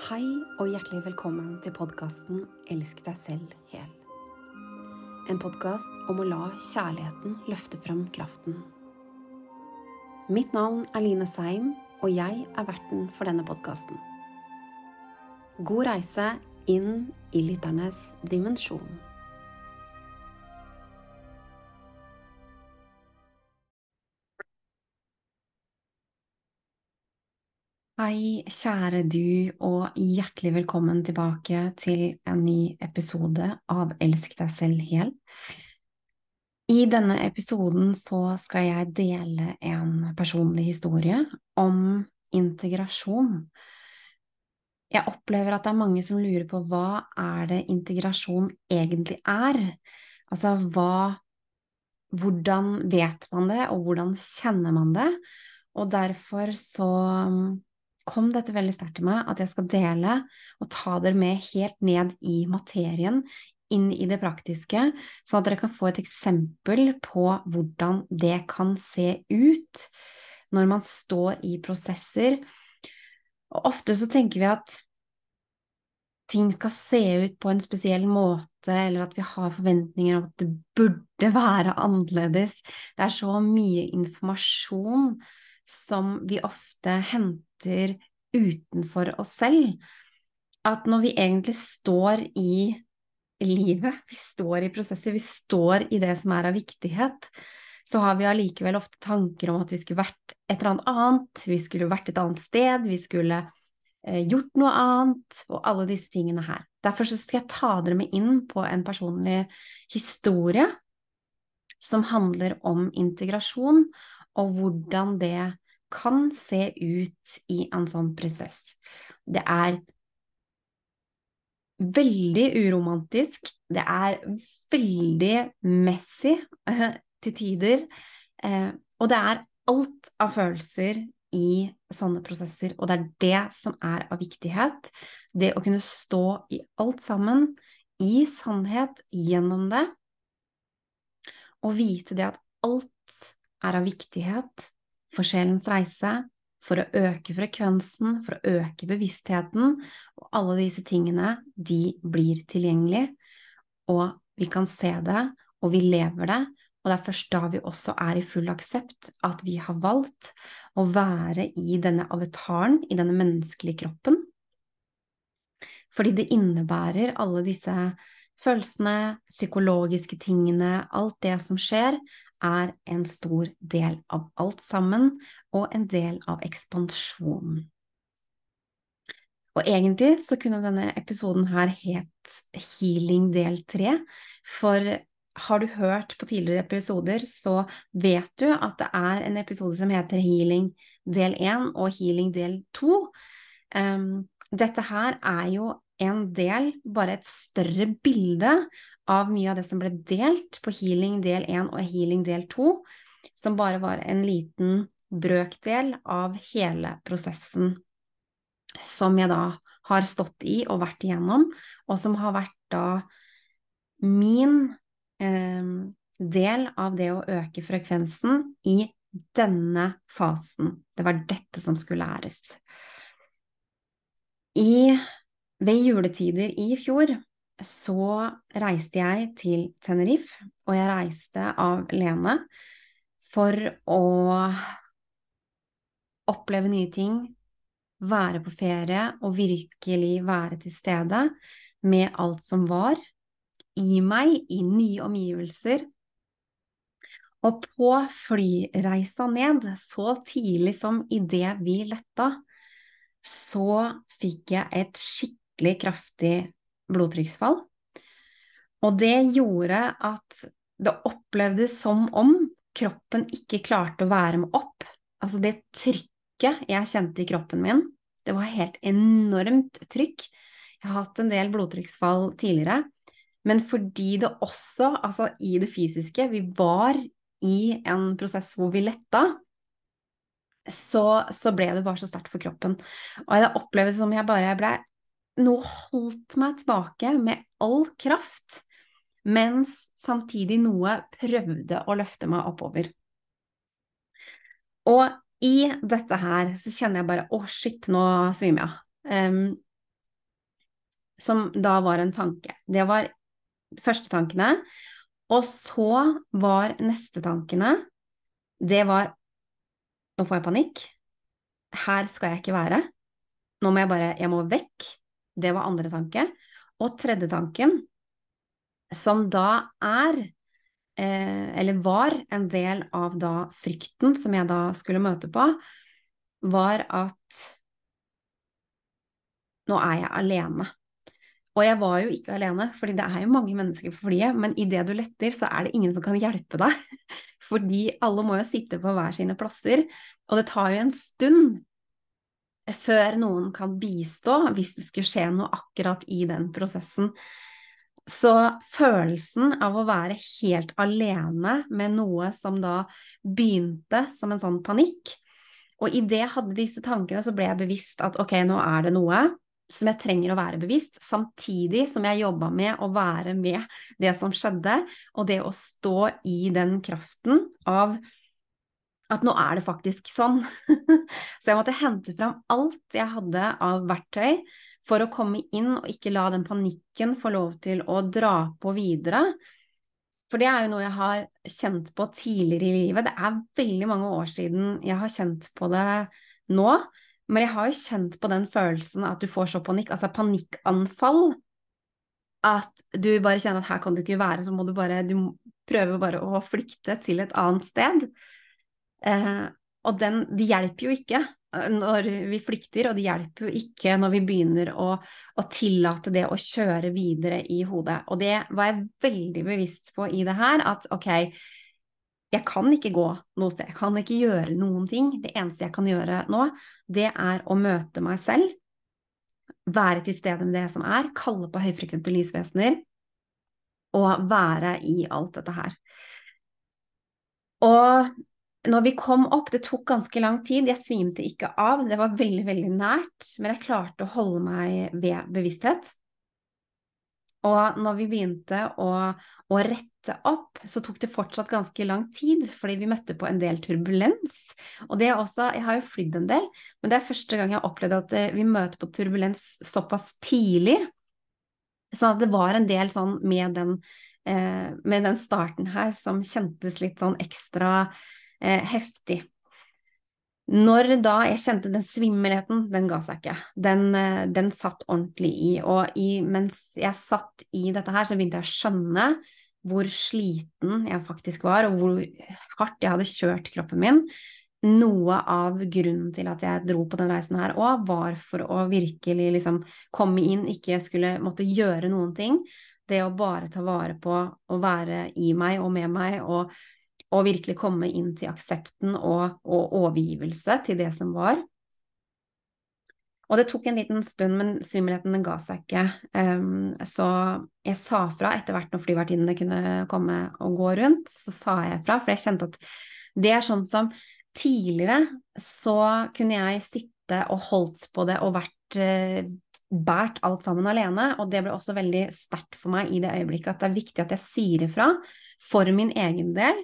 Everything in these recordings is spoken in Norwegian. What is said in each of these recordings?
Hei og hjertelig velkommen til podkasten Elsk deg selv hel. En podkast om å la kjærligheten løfte frem kraften. Mitt navn er Line Seim, og jeg er verten for denne podkasten. God reise inn i lytternes dimensjon. Hei, kjære du, og hjertelig velkommen tilbake til en ny episode av Elsk deg selv hel. I denne episoden så skal jeg dele en personlig historie om integrasjon. Jeg opplever at det er mange som lurer på hva er det integrasjon egentlig er? Altså hva Hvordan vet man det, og hvordan kjenner man det? Og derfor så kom dette veldig sterkt til meg, at jeg skal dele og ta dere med helt ned i materien, inn i det praktiske, sånn at dere kan få et eksempel på hvordan det kan se ut når man står i prosesser. Og ofte så tenker vi at ting skal se ut på en spesiell måte, eller at vi har forventninger om at det burde være annerledes. Det er så mye informasjon som vi ofte henter utenfor oss selv, at når vi egentlig står i livet, vi står i prosesser, vi står i det som er av viktighet, så har vi allikevel ofte tanker om at vi skulle vært et eller annet annet, vi skulle vært et annet sted, vi skulle eh, gjort noe annet, og alle disse tingene her. Derfor skal jeg ta dere med inn på en personlig historie som handler om integrasjon, og hvordan det kan se ut i en sånn prosess. Det er veldig uromantisk, det er veldig messy eh, til tider, eh, og det er alt av følelser i sånne prosesser, og det er det som er av viktighet. Det å kunne stå i alt sammen, i sannhet, gjennom det, og vite det at alt er av viktighet, for sjelens reise, for å øke frekvensen, for å øke bevisstheten, og alle disse tingene, de blir tilgjengelige, og vi kan se det, og vi lever det, og det er først da vi også er i full aksept at vi har valgt å være i denne avataren, i denne menneskelige kroppen, fordi det innebærer alle disse følelsene, psykologiske tingene, alt det som skjer, er en stor del av alt sammen, og en del av ekspansjonen. Og egentlig så kunne denne episoden her het Healing del tre, for har du hørt på tidligere episoder, så vet du at det er en episode som heter Healing del én og Healing del to. Um, dette her er jo en del, bare et større bilde av mye av det som ble delt på healing del 1 og healing del 2, som bare var en liten brøkdel av hele prosessen som jeg da har stått i og vært igjennom, og som har vært da min eh, del av det å øke frekvensen i denne fasen. Det var dette som skulle læres. I ved juletider i fjor så reiste jeg til Tenerife, og jeg reiste av Lene for å oppleve nye ting, være på ferie og virkelig være til stede med alt som var i meg, i nye omgivelser. Og på flyreisa ned, så tidlig som idet vi letta, så fikk jeg et skikkelig skikkelig kraftig blodtrykksfall. Og det gjorde at det opplevdes som om kroppen ikke klarte å være med opp. Altså det trykket jeg kjente i kroppen min, det var helt enormt trykk. Jeg har hatt en del blodtrykksfall tidligere, men fordi det også, altså i det fysiske, vi var i en prosess hvor vi letta, så, så ble det bare så sterkt for kroppen. Og det opplevdes som jeg bare ble nå holdt meg tilbake med all kraft, mens samtidig noe prøvde å løfte meg oppover. Og i dette her så kjenner jeg bare å, shit, nå svimer jeg. Um, som da var en tanke. Det var første tankene. Og så var neste tankene Det var Nå får jeg panikk. Her skal jeg ikke være. Nå må jeg bare Jeg må vekk. Det var andre tanke. Og tredje tanken, som da er eh, Eller var en del av da frykten som jeg da skulle møte på, var at nå er jeg alene. Og jeg var jo ikke alene, fordi det er jo mange mennesker på flyet, men idet du letter, så er det ingen som kan hjelpe deg. Fordi alle må jo sitte på hver sine plasser, og det tar jo en stund før noen kan bistå hvis det skulle skje noe akkurat i den prosessen. Så følelsen av å være helt alene med noe som da begynte som en sånn panikk, og idet jeg hadde disse tankene, så ble jeg bevisst at ok, nå er det noe som jeg trenger å være bevisst, samtidig som jeg jobba med å være med det som skjedde, og det å stå i den kraften av at nå er det faktisk sånn. Så jeg måtte hente fram alt jeg hadde av verktøy for å komme inn og ikke la den panikken få lov til å dra på videre. For det er jo noe jeg har kjent på tidligere i livet. Det er veldig mange år siden jeg har kjent på det nå. Men jeg har jo kjent på den følelsen at du får så panikk, altså panikkanfall, at du bare kjenner at her kan du ikke være, så må du bare Du prøver bare å flykte til et annet sted. Eh, og den, de hjelper jo ikke eh, når vi flykter, og det hjelper jo ikke når vi begynner å, å, tillate det å kjøre videre i hodet. Og det var jeg veldig bevisst på i det her, at ok, jeg kan ikke gå noe sted, jeg kan ikke gjøre noen ting. Det eneste jeg kan gjøre nå, det er å møte meg selv, være til stede med det som er, kalle på høyfrekvente lysvesener, og være i alt dette her. Og når vi kom opp, det tok ganske lang tid, jeg svimte ikke av, det var veldig, veldig nært, men jeg klarte å holde meg ved bevissthet. Og når vi begynte å, å, rette opp, så tok det fortsatt ganske lang tid, fordi vi møtte på en del turbulens. Og det er også, jeg har jo flydd en del, men det er første gang jeg har opplevd at eh, vi møter på turbulens såpass tidlig. Sånn at det var en del sånn med den, eh, med den starten her som kjentes litt sånn ekstra eh, heftig. Når da jeg kjente den svimmelheten, den ga seg ikke. Den, eh, den satt ordentlig i. Og i, mens jeg satt i dette her, så begynte jeg å skjønne hvor sliten jeg faktisk var, og hvor hardt jeg hadde kjørt kroppen min. Noe av grunnen til at jeg dro på den reisen her òg, var for å virkelig liksom komme inn, ikke skulle måtte gjøre noen ting. Det å bare ta vare på å være i meg og med meg og og virkelig komme inn til aksepten og, og overgivelse til det som var. Og det tok en liten stund, men svimmelheten ga seg ikke. Um, så jeg sa fra etter hvert når flyvertinnene kunne komme og gå rundt, så sa jeg fra, for jeg kjente at det er sånn som tidligere så kunne jeg sitte og holdt på det og vært uh, båret alt sammen alene, og det ble også veldig sterkt for meg i det øyeblikket at det er viktig at jeg sier ifra for min egen del,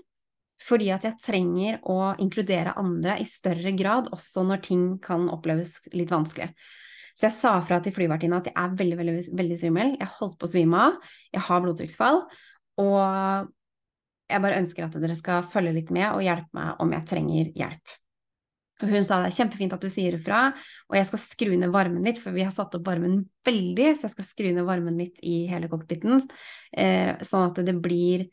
fordi at jeg trenger å inkludere andre i større grad, også når ting kan oppleves litt vanskelig. Så jeg sa fra til flyvertinna at jeg er veldig, veldig, veldig svimmel. Jeg holdt på å svime av. Jeg har blodtrykksfall. Og jeg bare ønsker at dere skal følge litt med og hjelpe meg om jeg trenger hjelp. Og hun sa det er kjempefint at du sier ifra, og jeg skal skru ned varmen litt, for vi har satt opp varmen veldig, så jeg skal skru ned varmen litt i hele cockpiten, eh, sånn at det blir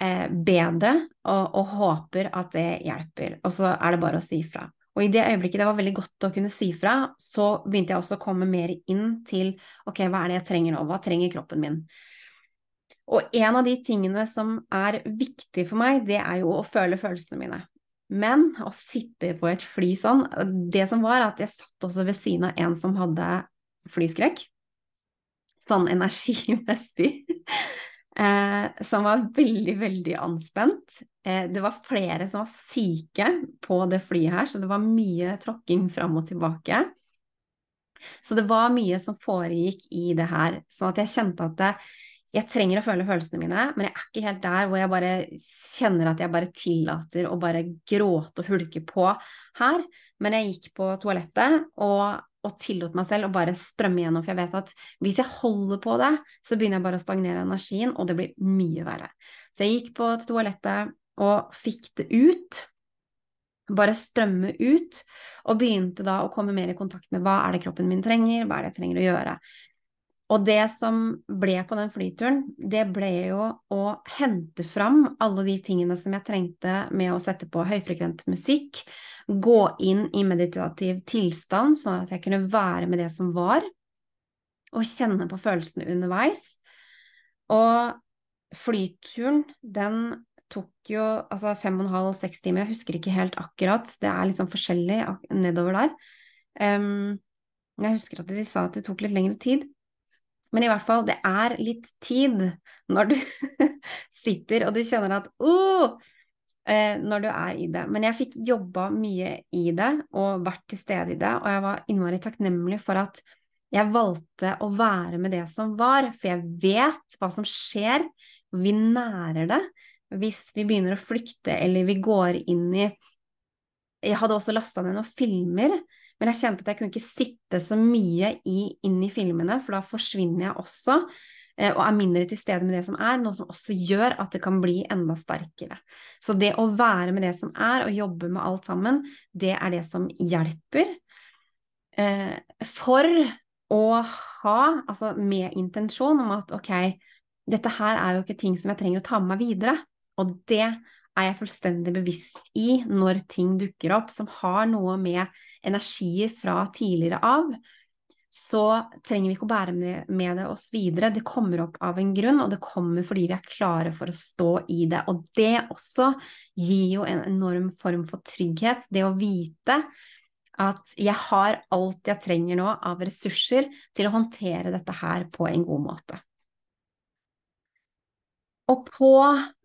eh, bedre, og, og, håper at det hjelper. Og så er det bare å si fra. Og i det øyeblikket det var veldig godt å kunne si fra, så begynte jeg også å komme mer inn til ok, hva er det jeg trenger nå, hva trenger kroppen min? Og en av de tingene som er viktig for meg, det er jo å føle følelsene mine. Men å sitte på et fly sånn Det som var, at jeg satt også ved siden av en som hadde flyskrekk. Sånn energimessig eh, som var veldig, veldig anspent. Eh, det var flere som var syke på det flyet her, så det var mye tråkking fram og tilbake. Så det var mye som foregikk i det her, sånn at jeg kjente at det, jeg trenger å føle følelsene mine, men jeg er ikke helt der hvor jeg bare kjenner at jeg bare tillater å bare gråte og hulke på her. Men jeg gikk på toalettet og, og tillot meg selv å bare strømme gjennom, for jeg vet at hvis jeg holder på det, så begynner jeg bare å stagnere energien, og det blir mye verre. Så jeg gikk på toalettet og fikk det ut. Bare strømme ut, og begynte da å komme mer i kontakt med hva er det kroppen min trenger, hva er det jeg trenger å gjøre. Og det som ble på den flyturen, det ble jo å hente fram alle de tingene som jeg trengte med å sette på høyfrekvent musikk, gå inn i meditativ tilstand, sånn at jeg kunne være med det som var, og kjenne på følelsene underveis. Og flyturen, den tok jo altså fem og en halv, seks timer, jeg husker ikke helt akkurat, det er liksom forskjellig nedover der. Um, jeg husker at de sa at det tok litt lengre tid. Men i hvert fall, det er litt tid når du sitter og du kjenner at oh, når du er i det. Men jeg fikk jobba mye i det og vært til stede i det, og jeg var innmari takknemlig for at jeg valgte å være med det som var, for jeg vet hva som skjer. Vi nærer det hvis vi begynner å flykte eller vi går inn i Jeg hadde også lasta ned noen filmer men jeg kjente at jeg kunne ikke sitte så mye i, inn i filmene, for da forsvinner jeg også. Eh, og er mindre til stede med det som er, noe som også gjør at det kan bli enda sterkere. Så det å være med det som er, og jobbe med alt sammen, det er det som hjelper. Eh, for å ha, altså med intensjon om at ok, dette her er jo ikke ting som jeg trenger å ta med meg videre. Og det er jeg fullstendig bevisst i når ting dukker opp som har noe med energier fra tidligere av, så trenger vi ikke å bære med det oss videre. Det kommer opp av en grunn, og det kommer fordi vi er klare for å stå i det. Og det også gir jo en enorm form for trygghet, det å vite at jeg har alt jeg trenger nå av ressurser til å håndtere dette her på en god måte. Og på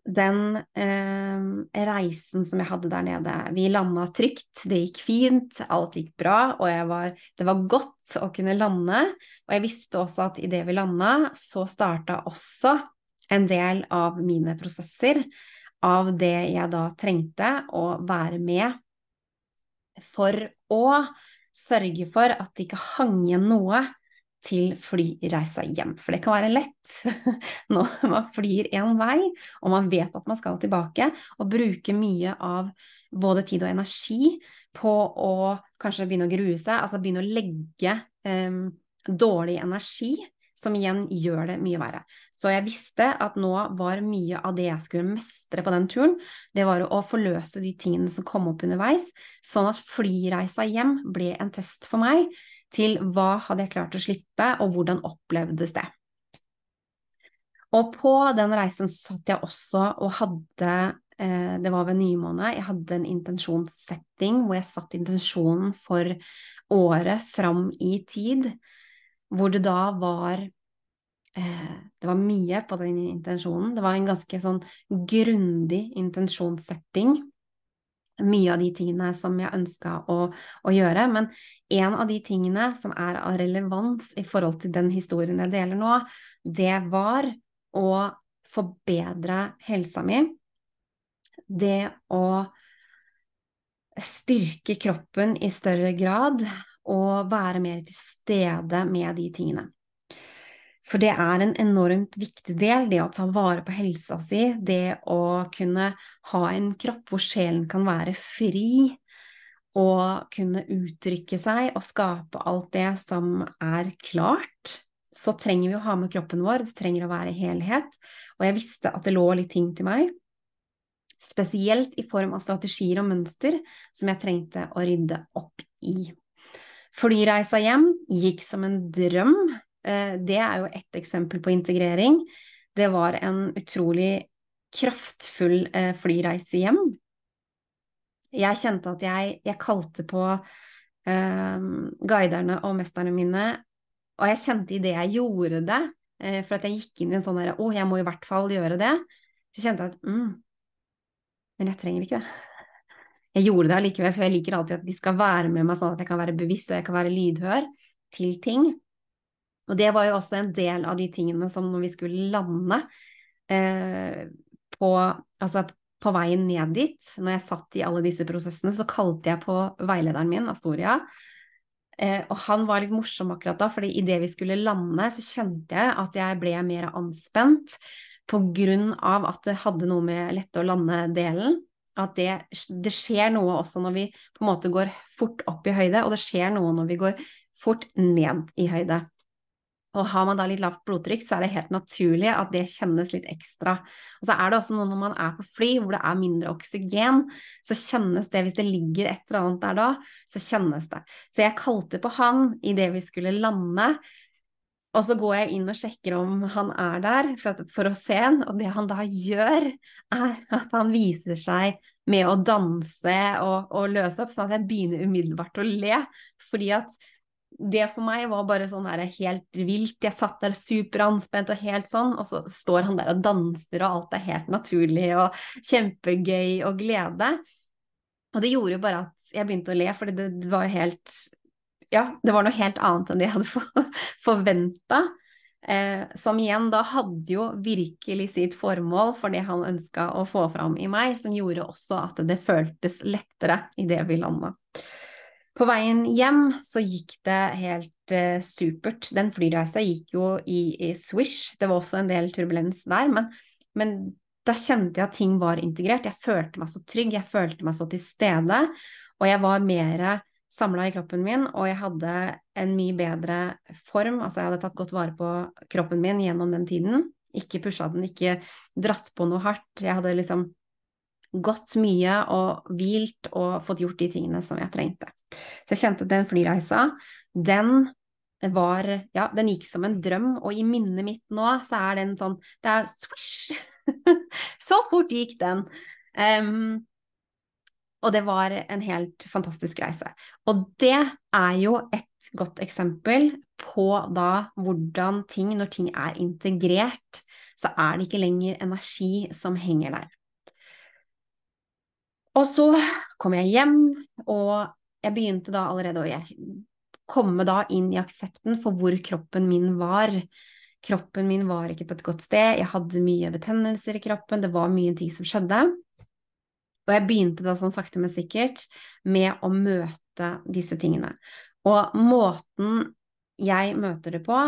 den eh, reisen som jeg hadde der nede Vi landa trygt, det gikk fint, alt gikk bra, og var, det var godt å kunne lande. Og jeg visste også at idet vi landa, så starta også en del av mine prosesser av det jeg da trengte å være med for å sørge for at det ikke hang igjen noe til flyreisa hjem. For det kan være lett når man flyr én vei, og man vet at man skal tilbake, og bruke mye av både tid og energi på å kanskje begynne å grue seg, altså begynne å legge um, dårlig energi som igjen gjør det mye verre. Så jeg visste at nå var mye av det jeg skulle mestre på den turen, det var å forløse de tingene som kom opp underveis, sånn at flyreisa hjem ble en test for meg til hva hadde jeg klart å slippe, og hvordan opplevdes det. Og på den reisen satt jeg også og hadde eh, Det var ved nymåne. Jeg hadde en intensjonssetting hvor jeg satte intensjonen for året fram i tid, hvor det da var eh, Det var mye på den intensjonen. Det var en ganske sånn grundig intensjonssetting mye av de tingene som jeg ønska å, å, gjøre. Men en av de tingene som er av relevans i forhold til den historien jeg deler nå, det var å forbedre helsa mi. Det å styrke kroppen i større grad og være mer til stede med de tingene. For det er en enormt viktig del, det å ta vare på helsa si, det å kunne ha en kropp hvor sjelen kan være fri, og kunne uttrykke seg og skape alt det som er klart. Så trenger vi å ha med kroppen vår, det trenger å være helhet. Og jeg visste at det lå litt ting til meg, spesielt i form av strategier og mønster som jeg trengte å rydde opp i. Flyreisa hjem gikk som en drøm. Eh, det er jo ett eksempel på integrering. Det var en utrolig kraftfull eh, flyreise hjem. Jeg kjente at jeg, jeg kalte på eh, guiderne og mesterne mine, og jeg kjente idet jeg gjorde det, eh, for at jeg gikk inn i en sånn derre Å, jeg må i hvert fall gjøre det. Så kjente jeg at mm, Men jeg trenger ikke det. Jeg gjorde det allikevel, for jeg liker alltid at de skal være med meg sånn at jeg kan være bevisst og jeg kan være lydhør til ting. Og det var jo også en del av de tingene som når vi skulle lande eh, på, altså på veien ned dit, når jeg satt i alle disse prosessene, så kalte jeg på veilederen min, Astoria. Eh, og han var litt morsom akkurat da, fordi idet vi skulle lande, så kjente jeg at jeg ble mer anspent på grunn av at det hadde noe med lette å lande-delen. At det, det skjer noe også når vi på en måte går fort opp i høyde, og det skjer noe når vi går fort ned i høyde. Og har man da litt lavt blodtrykk, så er det helt naturlig at det kjennes litt ekstra. Og så er det også noe når man er på fly hvor det er mindre oksygen, så kjennes det hvis det ligger et eller annet der da, så kjennes det. Så jeg kalte på han idet vi skulle lande, og så går jeg inn og sjekker om han er der for, for å se han, og det han da gjør, er at han viser seg med å danse og, og løse opp, sånn at jeg begynner umiddelbart å le. Fordi at det for meg var bare sånn her helt vilt. Jeg satt der superanspent og helt sånn, og så står han der og danser, og alt er helt naturlig og kjempegøy og glede. Og det gjorde jo bare at jeg begynte å le, for det, det var jo helt ja, det var noe helt annet enn det jeg hadde forventa. Eh, som igjen da hadde jo virkelig sitt formål for det han ønska å få fram i meg, som gjorde også at det føltes lettere idet vi landa. På veien hjem så gikk det helt eh, supert. Den flyreisa gikk jo i, i, swish, det var også en del turbulens der, men, men da kjente jeg at ting var integrert. Jeg følte meg så trygg, jeg følte meg så til stede, og jeg var mer samla i kroppen min, og jeg hadde en mye bedre form. Altså, jeg hadde tatt godt vare på kroppen min gjennom den tiden. Ikke pusha den, ikke dratt på noe hardt. Jeg hadde liksom gått mye og hvilt og fått gjort de tingene som jeg trengte. Så jeg kjente den flyreisa, den var Ja, den gikk som en drøm, og i minnet mitt nå så er den sånn Det er swish! så fort gikk den. Um, og det var en helt fantastisk reise. Og det er jo et godt eksempel på da hvordan ting, når ting er integrert, så er det ikke lenger energi som henger der. Og så kom jeg hjem, og jeg begynte da allerede å komme da inn i aksepten for hvor kroppen min var. Kroppen min var ikke på et godt sted, jeg hadde mye betennelser i kroppen, det var mye ting som skjedde. Og jeg begynte da sånn sakte, men sikkert med å møte disse tingene. Og måten jeg møter det på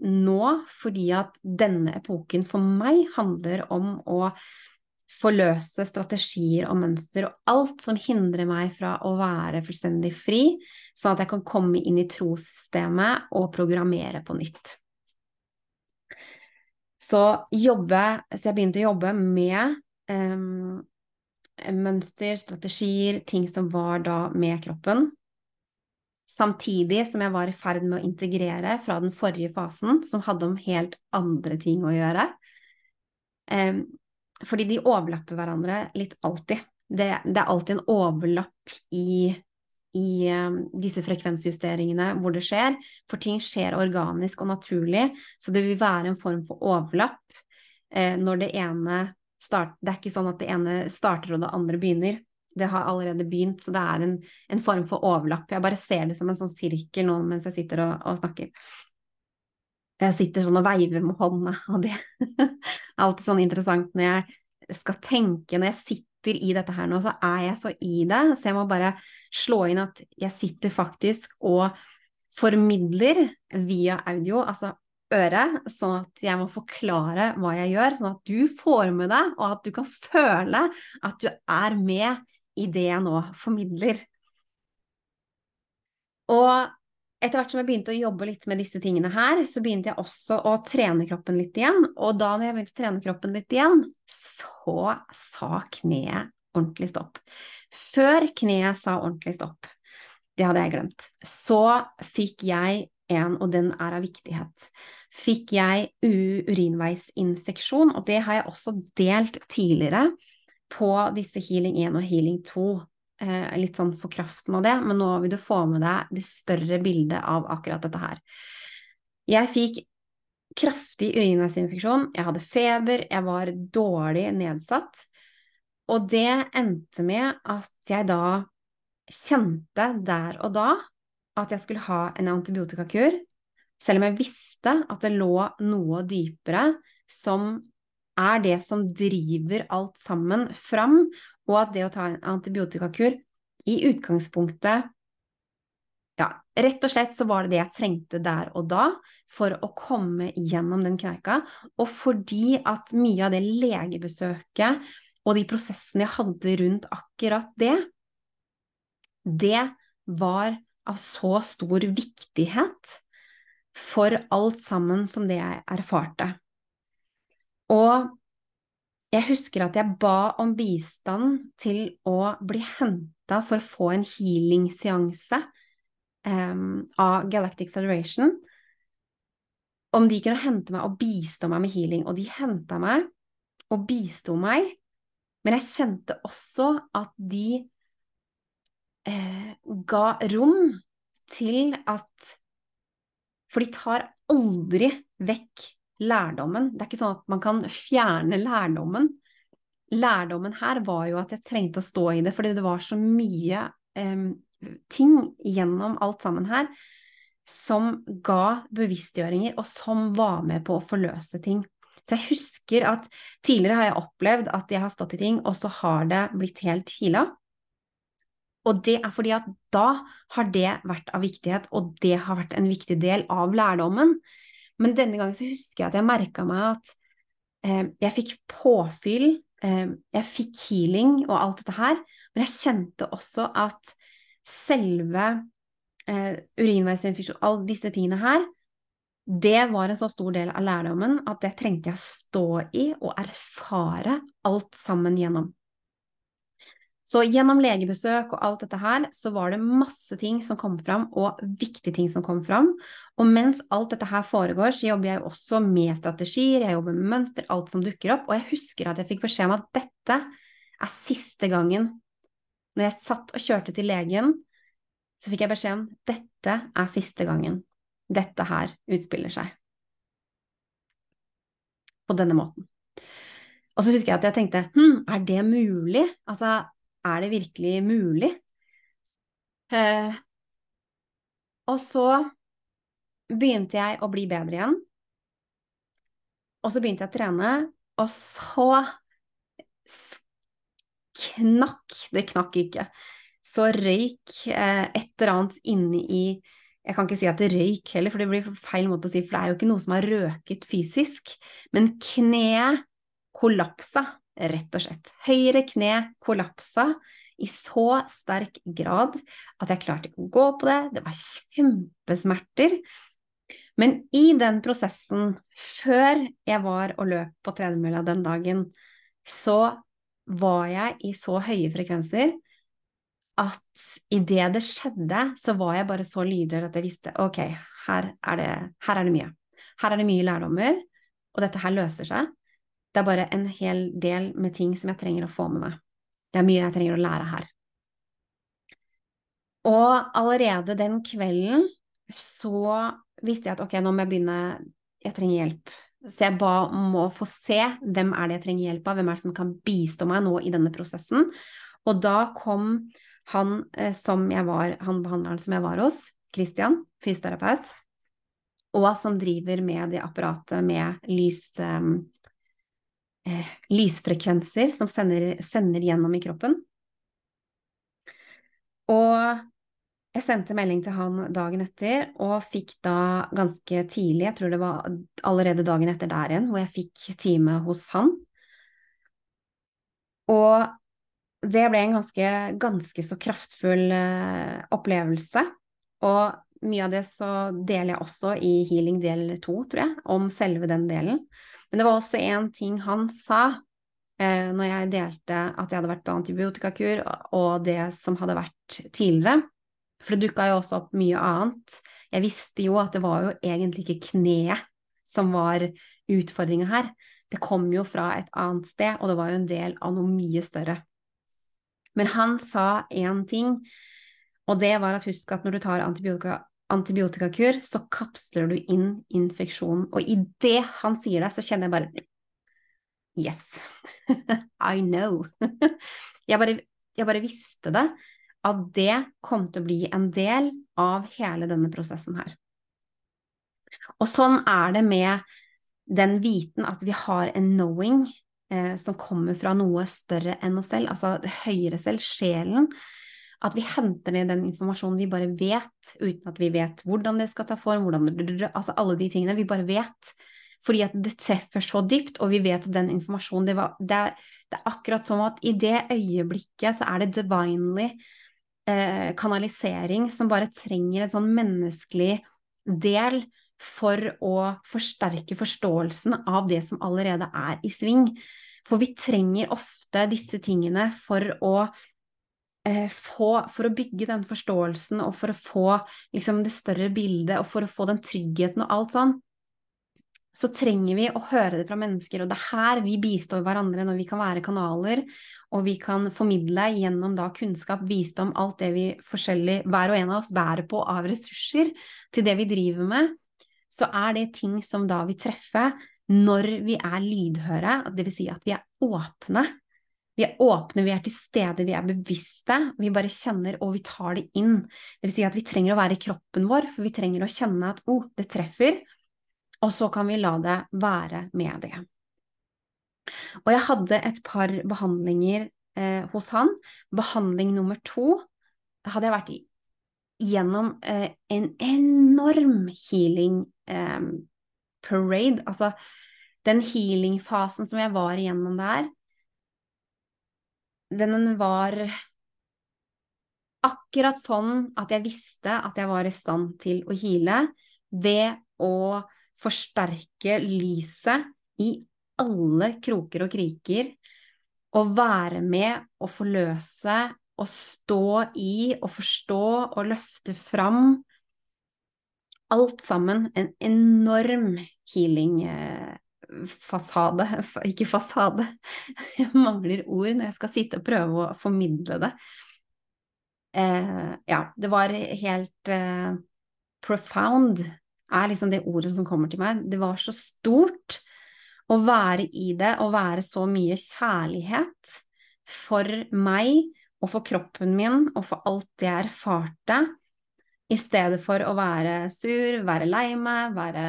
nå, fordi at denne epoken for meg handler om å forløse strategier og mønster og alt som hindrer meg fra å være fullstendig fri, sånn at jeg kan komme inn i trossystemet og programmere på nytt. Så, jobbe, så jeg begynte å jobbe med um, mønster, strategier, ting som var da med kroppen. Samtidig som jeg var i ferd med å integrere fra den forrige fasen, som hadde om helt andre ting å gjøre. Um, fordi de overlapper hverandre litt alltid. Det, det er alltid en overlapp i, i um, disse frekvensjusteringene hvor det skjer, for ting skjer organisk og naturlig, så det vil være en form for overlapp eh, når det ene start, Det er ikke sånn at det ene starter og det andre begynner. Det har allerede begynt, så det er en, en form for overlapp. Jeg bare ser det som en sånn sirkel nå mens jeg sitter og, og snakker. Jeg sitter sånn og veiver med hånda, og det er alltid sånn interessant når jeg skal tenke, når jeg sitter i dette her nå, så er jeg så i det, så jeg må bare slå inn at jeg sitter faktisk og formidler via audio, altså øret, sånn at jeg må forklare hva jeg gjør, sånn at du får med deg, og at du kan føle at du er med i det jeg nå formidler. Og etter hvert som jeg begynte å jobbe litt med disse tingene her, så begynte jeg også å trene kroppen litt igjen. Og da når jeg begynte å trene kroppen litt igjen, så sa kneet ordentlig stopp. Før kneet sa ordentlig stopp, det hadde jeg glemt, så fikk jeg en, og den er av viktighet, fikk jeg urinveisinfeksjon, og det har jeg også delt tidligere på disse Healing 1 og Healing 2. Eh, litt sånn for kraften av det, men nå vil du få med deg det større bildet av akkurat dette her. Jeg fikk kraftig urinveisinfeksjon, jeg hadde feber, jeg var dårlig nedsatt, og det endte med at jeg da kjente der og da at jeg skulle ha en antibiotikakur selv om jeg visste at det lå noe dypere som er det som driver alt sammen fram, og at det å ta en antibiotikakur i utgangspunktet ja, rett og slett så var det det jeg trengte der og da for å komme gjennom den kneika, og fordi at mye av det legebesøket og de prosessene jeg hadde rundt akkurat det, det var av så stor viktighet for alt sammen som det jeg erfarte. Og jeg husker at jeg ba om bistand til å bli henta for å få en healing-seanse um, av Galactic Federation. Om de kunne hente meg og bistå meg med healing. Og de henta meg og bisto meg, men jeg kjente også at de eh, ga rom til at For de tar aldri vekk lærdommen. Det er ikke sånn at man kan fjerne lærdommen. Lærdommen her var jo at jeg trengte å stå i det, fordi det var så mye um, ting gjennom alt sammen her som ga bevisstgjøringer, og som var med på å forløse ting. Så jeg husker at tidligere har jeg opplevd at jeg har stått i ting, og så har det blitt helt heala. Og det er fordi at da har det vært av viktighet, og det har vært en viktig del av lærdommen. Men denne gangen så husker jeg at jeg merka meg at eh, jeg fikk påfyll, eh, jeg fikk healing og alt dette her, men jeg kjente også at selve eh, urinveisinfeksjon, alle disse tingene her, det var en så stor del av lærdommen at det trengte jeg stå i og erfare alt sammen gjennom. Så gjennom legebesøk og alt dette her, så var det masse ting som kom fram, og viktige ting som kom fram. Og mens alt dette her foregår, så jobber jeg også med strategier, jeg jobber med mønster, alt som dukker opp. Og jeg husker at jeg fikk beskjed om at dette er siste gangen. Når jeg satt og kjørte til legen, så fikk jeg beskjed om dette er siste gangen dette her utspiller seg. På denne måten. Og så husker jeg at jeg tenkte hm, er det mulig? Altså, er det virkelig mulig? Eh, og så begynte jeg å bli bedre igjen. Og så begynte jeg å trene, og så knakk Det knakk ikke. Så røyk eh, et eller annet inni i Jeg kan ikke si at det røyk heller, for det blir feil måte å si, for det er jo ikke noe som har røket fysisk. Men kneet kollapsa rett og slett. Høyre kne kollapsa i så sterk grad at jeg klarte ikke å gå på det. Det var kjempesmerter. Men i den prosessen, før jeg var og løp på tredemølla den dagen, så var jeg i så høye frekvenser at idet det skjedde, så var jeg bare så lydhør at jeg visste ok, her er, det, her er det mye. Her er det mye lærdommer, og dette her løser seg. Det er bare en hel del med ting som jeg trenger å få med meg. Det er mye jeg trenger å lære her. Og allerede den kvelden så visste jeg at ok, nå må jeg begynne, jeg trenger hjelp. Så jeg ba om å få se hvem er det jeg trenger hjelp av, hvem er det som kan bistå meg nå i denne prosessen. Og da kom han eh, som jeg var, han behandleren som jeg var hos, Christian, fysioterapeut, og som driver med det apparatet med lys, eh, eh, lysfrekvenser som sender, sender gjennom i kroppen. Og jeg sendte melding til han dagen etter, og fikk da ganske tidlig, jeg tror det var allerede dagen etter der igjen, hvor jeg fikk time hos han. Og det ble en ganske, ganske så kraftfull uh, opplevelse. Og mye av det så deler jeg også i healing del to, tror jeg, om selve den delen. Men det var også en ting han sa eh, når jeg delte at jeg hadde vært på antibiotikakur, og det som hadde vært tidligere. For det dukka jo også opp mye annet. Jeg visste jo at det var jo egentlig ikke kneet som var utfordringa her. Det kom jo fra et annet sted, og det var jo en del av noe mye større. Men han sa én ting, og det var at husk at når du tar antibiotika, antibiotikakur, så kapsler du inn infeksjonen. Og idet han sier det, så kjenner jeg bare Yes, I know. jeg, bare, jeg bare visste det, at det kom til å bli en del av hele denne prosessen her. Og sånn er det med den viten at vi har en knowing eh, som kommer fra noe større enn oss selv, altså det høyere selv, sjelen. At vi henter ned den informasjonen vi bare vet, uten at vi vet hvordan det skal ta form, hvordan, altså alle de tingene. Vi bare vet. Fordi at det treffer så dypt, og vi vet at den informasjonen det, var, det, det er akkurat som at i det øyeblikket så er det divinely eh, kanalisering som bare trenger et sånn menneskelig del for å forsterke forståelsen av det som allerede er i sving. For vi trenger ofte disse tingene for å, få, for å bygge den forståelsen og for å få liksom, det større bildet og for å få den tryggheten og alt sånn. Så trenger vi å høre det fra mennesker, og det er her vi bistår hverandre når vi kan være kanaler, og vi kan formidle gjennom da kunnskap, visdom, alt det vi forskjellig, hver og en av oss bærer på av ressurser til det vi driver med så er det ting som da vil treffe når vi er lydhøre, dvs. Si at vi er åpne. Vi er åpne, vi er til stede, vi er bevisste. Vi bare kjenner og vi tar det inn. Det vil si at vi trenger å være i kroppen vår, for vi trenger å kjenne at oh, det treffer. Og så kan vi la det være med det. Og jeg hadde et par behandlinger eh, hos han. Behandling nummer to hadde jeg vært i gjennom eh, en enorm healing eh, parade. Altså den healing-fasen som jeg var igjennom der, den var akkurat sånn at jeg visste at jeg var i stand til å heale ved å forsterke lyset i alle kroker og kriker, og være med å forløse å stå i og forstå og løfte fram alt sammen en enorm healing-fasade. Ikke fasade, jeg mangler ord når jeg skal sitte og prøve å formidle det. Eh, ja, det var helt eh, profound, er liksom det ordet som kommer til meg. Det var så stort å være i det, å være så mye kjærlighet for meg og for kroppen min og for alt jeg erfarte, i stedet for å være sur, være lei meg, være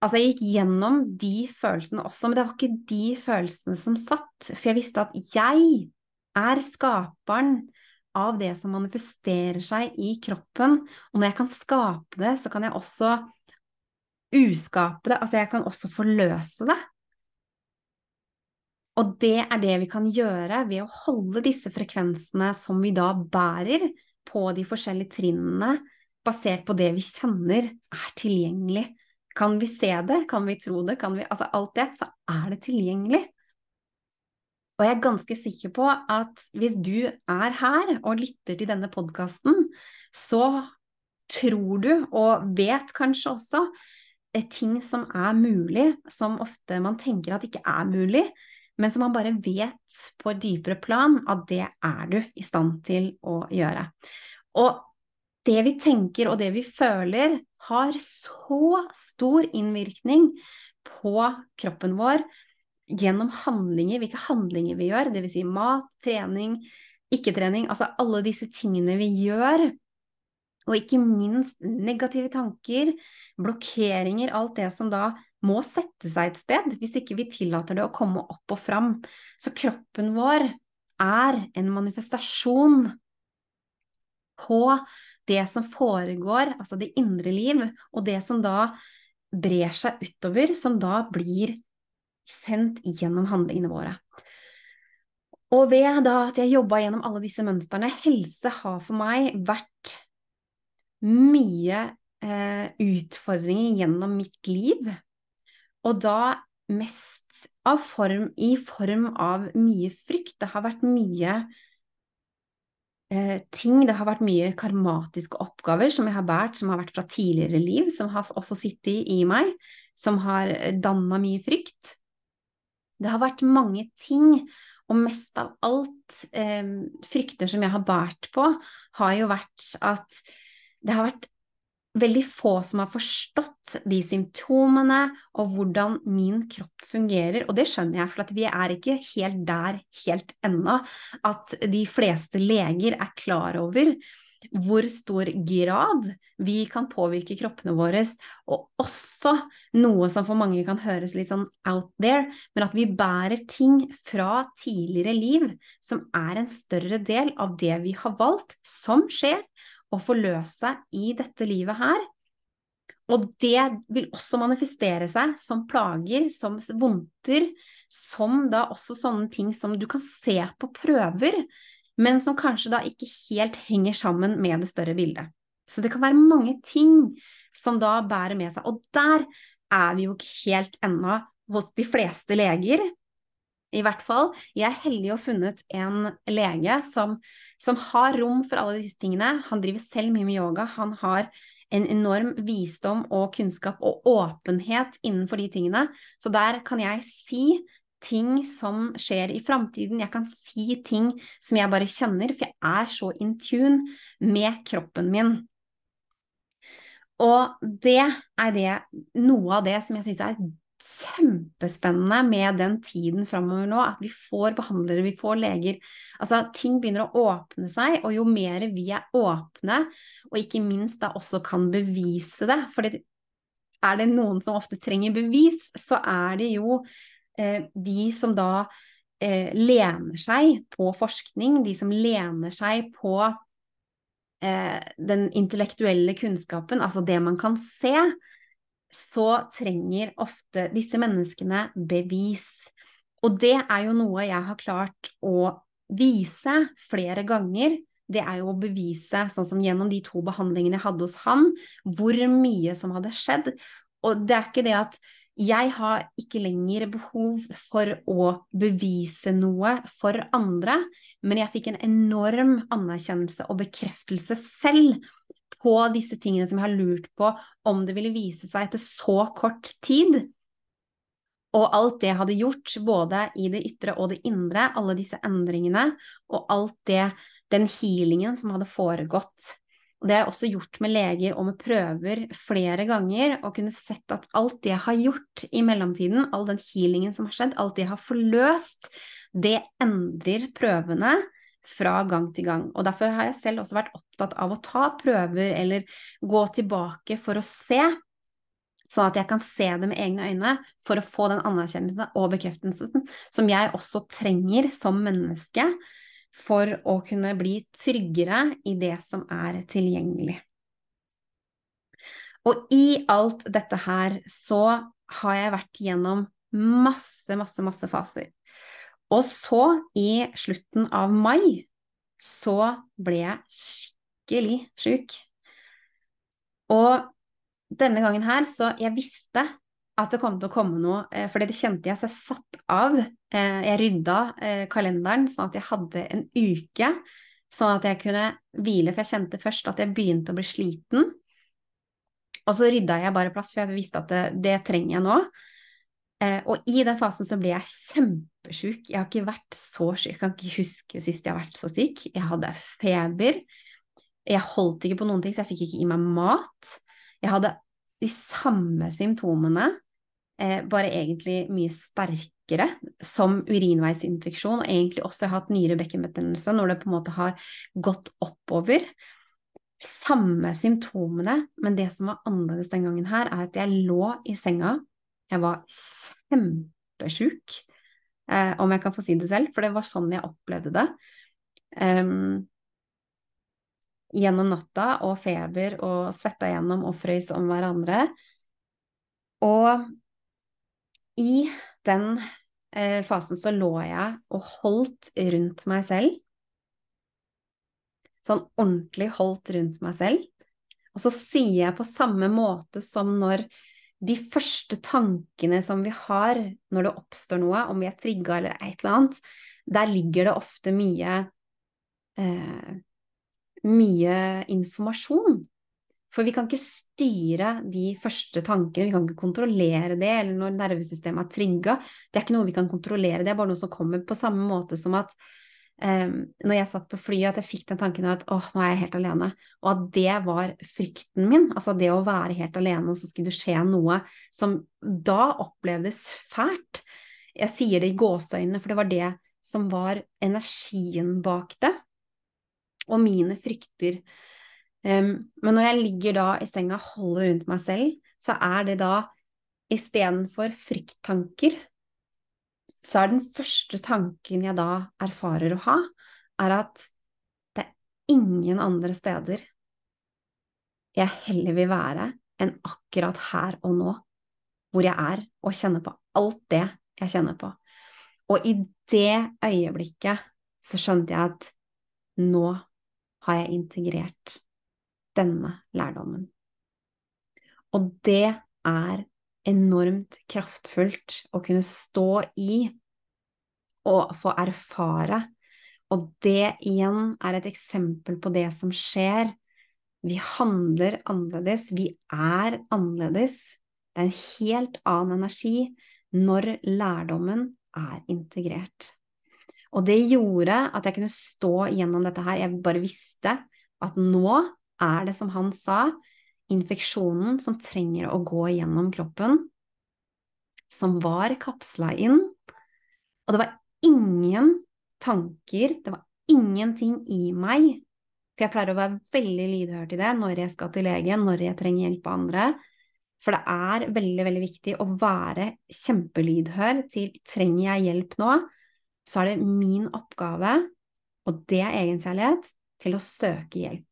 Altså, jeg gikk gjennom de følelsene også, men det var ikke de følelsene som satt, for jeg visste at jeg er skaperen av det som manifesterer seg i kroppen, og når jeg kan skape det, så kan jeg også uskape det, altså jeg kan også forløse det. Og det er det vi kan gjøre ved å holde disse frekvensene som vi da bærer på de forskjellige trinnene, basert på det vi kjenner er tilgjengelig. Kan vi se det, kan vi tro det, kan vi Altså alt det, så er det tilgjengelig. Og jeg er ganske sikker på at hvis du er her og lytter til denne podkasten, så tror du, og vet kanskje også, ting som er mulig, som ofte man tenker at ikke er mulig, men som man bare vet på et dypere plan at det er du i stand til å gjøre. Og det vi tenker og det vi føler, har så stor innvirkning på kroppen vår gjennom handlinger, hvilke handlinger vi gjør, dvs. Si mat, trening, ikke-trening, altså alle disse tingene vi gjør. Og ikke minst negative tanker, blokkeringer, alt det som da må sette seg et sted hvis ikke vi tillater det å komme opp og fram. Så kroppen vår er en manifestasjon på det som foregår, altså det indre liv, og det som da brer seg utover, som da blir sendt gjennom handlingene våre. Og ved da at jeg jobba gjennom alle disse mønstrene Helse har for meg vært mye eh, utfordringer gjennom mitt liv. Og da mest form, i form av mye frykt. Det har vært mye eh, ting, det har vært mye karmatiske oppgaver som jeg har båret, som har vært fra tidligere liv, som har også sittet i meg, som har danna mye frykt. Det har vært mange ting, og mest av alt eh, frykter som jeg har båret på, har jo vært at det har vært veldig få som har forstått de symptomene og hvordan min kropp fungerer. Og det skjønner jeg, for vi er ikke helt der helt ennå at de fleste leger er klar over hvor stor grad vi kan påvirke kroppene våre, og også noe som for mange kan høres litt sånn out there, men at vi bærer ting fra tidligere liv som er en større del av det vi har valgt, som skjer å forløse i dette livet her. Og det vil også manifestere seg som plager, som vondter, som da også sånne ting som du kan se på prøver, men som kanskje da ikke helt henger sammen med det større bildet. Så det kan være mange ting som da bærer med seg. Og der er vi jo ikke helt ennå hos de fleste leger. I hvert fall, jeg er heldig og funnet en lege som, som har rom for alle disse tingene. Han driver selv mye med yoga. Han har en enorm visdom og kunnskap og åpenhet innenfor de tingene. Så der kan jeg si ting som skjer i framtiden. Jeg kan si ting som jeg bare kjenner, for jeg er så in tune med kroppen min. Og det er det, noe av det som jeg syns er kjempespennende med den tiden framover nå, at vi får behandlere, vi får leger. Altså, ting begynner å åpne seg, og jo mer vi er åpne, og ikke minst da også kan bevise det, for er det noen som ofte trenger bevis, så er det jo eh, de som da eh, lener seg på forskning, de som lener seg på eh, den intellektuelle kunnskapen, altså det man kan se så trenger ofte disse menneskene bevis. Og det er jo noe jeg har klart å vise flere ganger. Det er jo å bevise, sånn som gjennom de to behandlingene jeg hadde hos han, hvor mye som hadde skjedd. Og det er ikke det at jeg har ikke lenger behov for å bevise noe for andre, men jeg fikk en enorm anerkjennelse og bekreftelse selv på disse tingene som jeg har lurt på om det ville vise seg etter så kort tid. Og alt det jeg hadde gjort, både i det ytre og det indre, alle disse endringene, og alt det, den healingen som hadde foregått. Og det har jeg også gjort med leger og med prøver flere ganger, og kunne sett at alt det jeg har gjort i mellomtiden, all den healingen som har skjedd, alt det jeg har forløst, det endrer prøvene fra gang til gang. Og derfor har jeg selv også vært opptatt av å ta prøver eller gå tilbake for å se, sånn at jeg kan se det med egne øyne for å få den anerkjennelsen og bekreftelsen som jeg også trenger som menneske for å kunne bli tryggere i det som er tilgjengelig. Og i alt dette her så har jeg vært gjennom masse, masse, masse faser. Og så, i slutten av mai, så ble jeg skikkelig sjuk. Og denne gangen her, så jeg visste at det kom til å komme noe, eh, for det kjente jeg, så jeg satt av. Eh, jeg rydda eh, kalenderen sånn at jeg hadde en uke, sånn at jeg kunne hvile, for jeg kjente først at jeg begynte å bli sliten. Og så rydda jeg bare plass, for jeg visste at det, det trenger jeg nå. Og i den fasen så ble jeg kjempesjuk. Jeg har ikke vært så syk, jeg kan ikke huske sist jeg har vært så syk. Jeg hadde feber. Jeg holdt ikke på noen ting, så jeg fikk ikke i meg mat. Jeg hadde de samme symptomene, eh, bare egentlig mye sterkere, som urinveisinfeksjon, og egentlig også jeg har hatt nyrebekkenbetennelse når det på en måte har gått oppover. Samme symptomene, men det som var annerledes den gangen her, er at jeg lå i senga jeg var kjempesjuk, eh, om jeg kan få si det selv, for det var sånn jeg opplevde det. Um, gjennom natta og feber og svetta gjennom og frøys om hverandre. Og i den eh, fasen så lå jeg og holdt rundt meg selv. Sånn ordentlig holdt rundt meg selv. Og så sier jeg på samme måte som når de første tankene som vi har når det oppstår noe, om vi er trigga eller et eller annet, der ligger det ofte mye eh, mye informasjon. For vi kan ikke styre de første tankene, vi kan ikke kontrollere det, eller når nervesystemet er trigga. Det er ikke noe vi kan kontrollere, det er bare noe som kommer på samme måte som at når jeg satt på flyet, at jeg fikk den tanken at åh, nå er jeg helt alene. Og at det var frykten min. Altså det å være helt alene, og så skulle det skje noe som da opplevdes fælt. Jeg sier det i gåseøynene, for det var det som var energien bak det. Og mine frykter men når jeg ligger da i senga og holder rundt meg selv, så er det da istedenfor frykttanker, så er den første tanken jeg da erfarer å ha, er at det er ingen andre steder jeg heller vil være enn akkurat her og nå, hvor jeg er, og kjenner på alt det jeg kjenner på. Og i det øyeblikket så skjønte jeg at nå har jeg integrert denne lærdommen. Og det er enormt kraftfullt å kunne stå i og få erfare. Og det igjen er et eksempel på det som skjer. Vi handler annerledes, vi er annerledes. Det er en helt annen energi når lærdommen er integrert. Og det gjorde at jeg kunne stå gjennom dette her. Jeg bare visste at nå er det, som han sa, infeksjonen som trenger å gå gjennom kroppen, som var kapsla inn. Og det var ingen tanker, det var ingenting i meg. For jeg pleier å være veldig lydhør til det når jeg skal til legen, når jeg trenger hjelp av andre. For det er veldig, veldig viktig å være kjempelydhør til trenger jeg hjelp nå, så er det min oppgave, og det er egenkjærlighet, til å søke hjelp.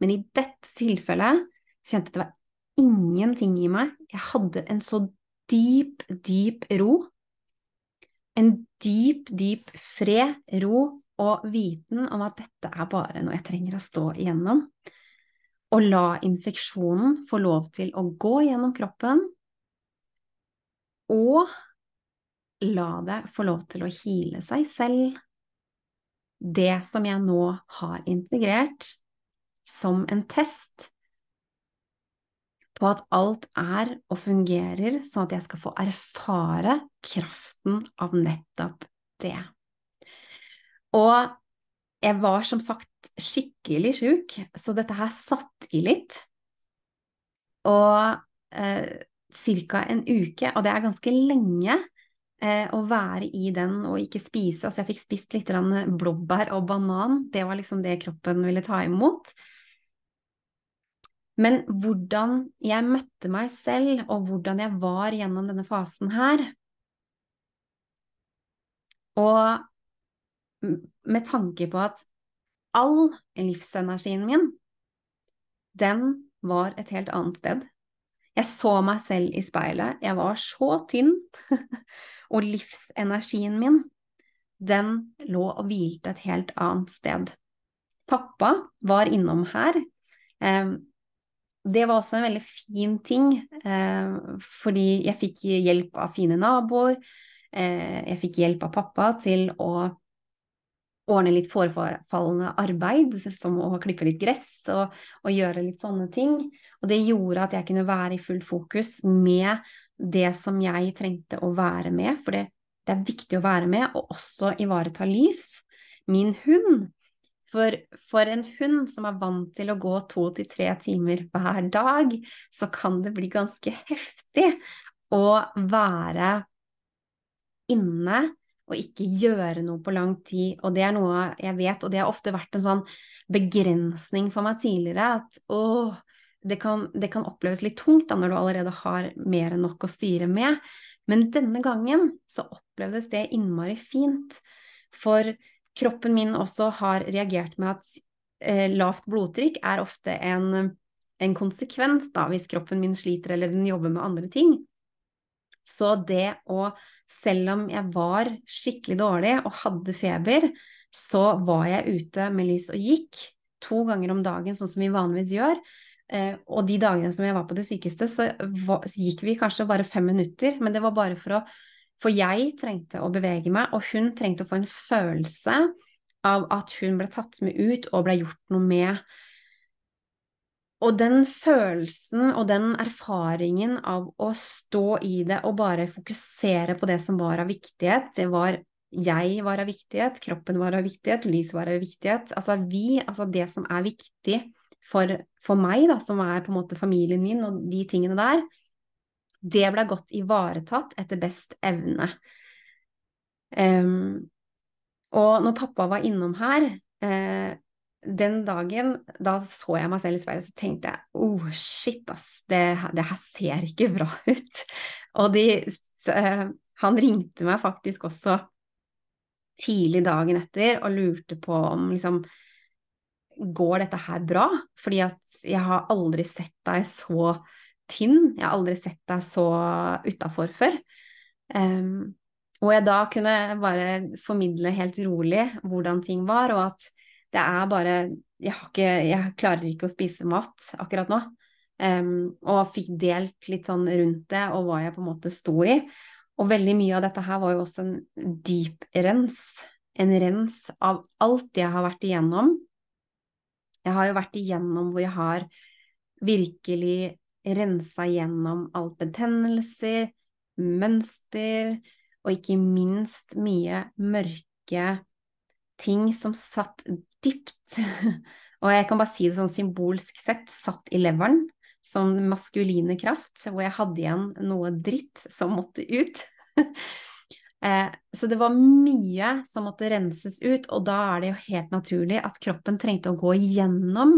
Men i dette tilfellet kjente jeg at det var ingenting i meg. Jeg hadde en så dyp, dyp ro. En dyp, dyp fred, ro og viten om at dette er bare noe jeg trenger å stå igjennom. Og la infeksjonen få lov til å gå gjennom kroppen, og la det få lov til å hile seg selv. Det som jeg nå har integrert, som en test på at alt er og fungerer, sånn at jeg skal få erfare kraften av nettopp det. Og jeg var som sagt skikkelig sjuk, så dette her satt i litt. Og eh, ca. en uke, og det er ganske lenge eh, å være i den og ikke spise. Altså jeg fikk spist litt blåbær og banan, det var liksom det kroppen ville ta imot. Men hvordan jeg møtte meg selv, og hvordan jeg var gjennom denne fasen her Og med tanke på at all livsenergien min, den var et helt annet sted. Jeg så meg selv i speilet, jeg var så tynn, og livsenergien min, den lå og hvilte et helt annet sted. Pappa var innom her. Det var også en veldig fin ting, eh, fordi jeg fikk hjelp av fine naboer. Eh, jeg fikk hjelp av pappa til å ordne litt forefallende arbeid, som å klippe litt gress og, og, gjøre litt sånne ting. Og det gjorde at jeg kunne være i fullt fokus med det som jeg trengte å være med, for det, det er viktig å være med, og også ivareta lys. Min hund for, for en hund som er vant til å gå to til tre timer hver dag, så kan det bli ganske heftig å være inne og ikke gjøre noe på lang tid. Og det er noe jeg vet, og det har ofte vært en sånn begrensning for meg tidligere, at å, det kan, det kan oppleves litt tungt da når du allerede har mer enn nok å styre med. Men denne gangen så opplevdes det innmari fint. For kroppen min også har reagert med at eh, lavt blodtrykk er ofte en, en konsekvens da, hvis kroppen min sliter eller den jobber med andre ting. Så det å, selv om jeg var skikkelig dårlig og hadde feber, så var jeg ute med lys og gikk to ganger om dagen, sånn som vi vanligvis gjør. Eh, og de dagene som jeg var på det sykeste, så gikk vi kanskje bare fem minutter, men det var bare for å for jeg trengte å bevege meg, og hun trengte å få en følelse av at hun ble tatt med ut og ble gjort noe med. Og den følelsen og den erfaringen av å stå i det og bare fokusere på det som var av viktighet, det var jeg var av viktighet, kroppen var av viktighet, lys var av viktighet. Altså vi, altså det som er viktig for, for meg, da, som er på en måte familien min og de tingene der, det ble godt ivaretatt etter best evne. Um, og når pappa var innom her, eh, den dagen, da så jeg meg selv i speilet, så tenkte jeg oh shit, ass, det, det, her ser ikke bra ut. Og de, han ringte meg faktisk også tidlig dagen etter og lurte på om liksom Går dette her bra? Fordi at jeg har aldri sett deg så tynn, jeg har aldri sett deg så utafor før. Um, og jeg da kunne bare formidle helt rolig hvordan ting var, og at det er bare jeg, ikke, jeg klarer ikke å spise mat akkurat nå. Um, og fikk delt litt sånn rundt det, og hva jeg på en måte sto i. Og veldig mye av dette her var jo også en dyp rens. En rens av alt jeg har vært igjennom. Jeg har jo vært igjennom hvor jeg har virkelig rensa gjennom alt betennelser, mønster, og ikke minst mye mørke ting som satt dypt. Og jeg kan bare si det sånn symbolsk sett, satt i leveren som maskuline kraft, hvor jeg hadde igjen noe dritt som måtte ut. Eh, så det var mye som måtte renses ut, og da er det jo helt naturlig at kroppen trengte å gå igjennom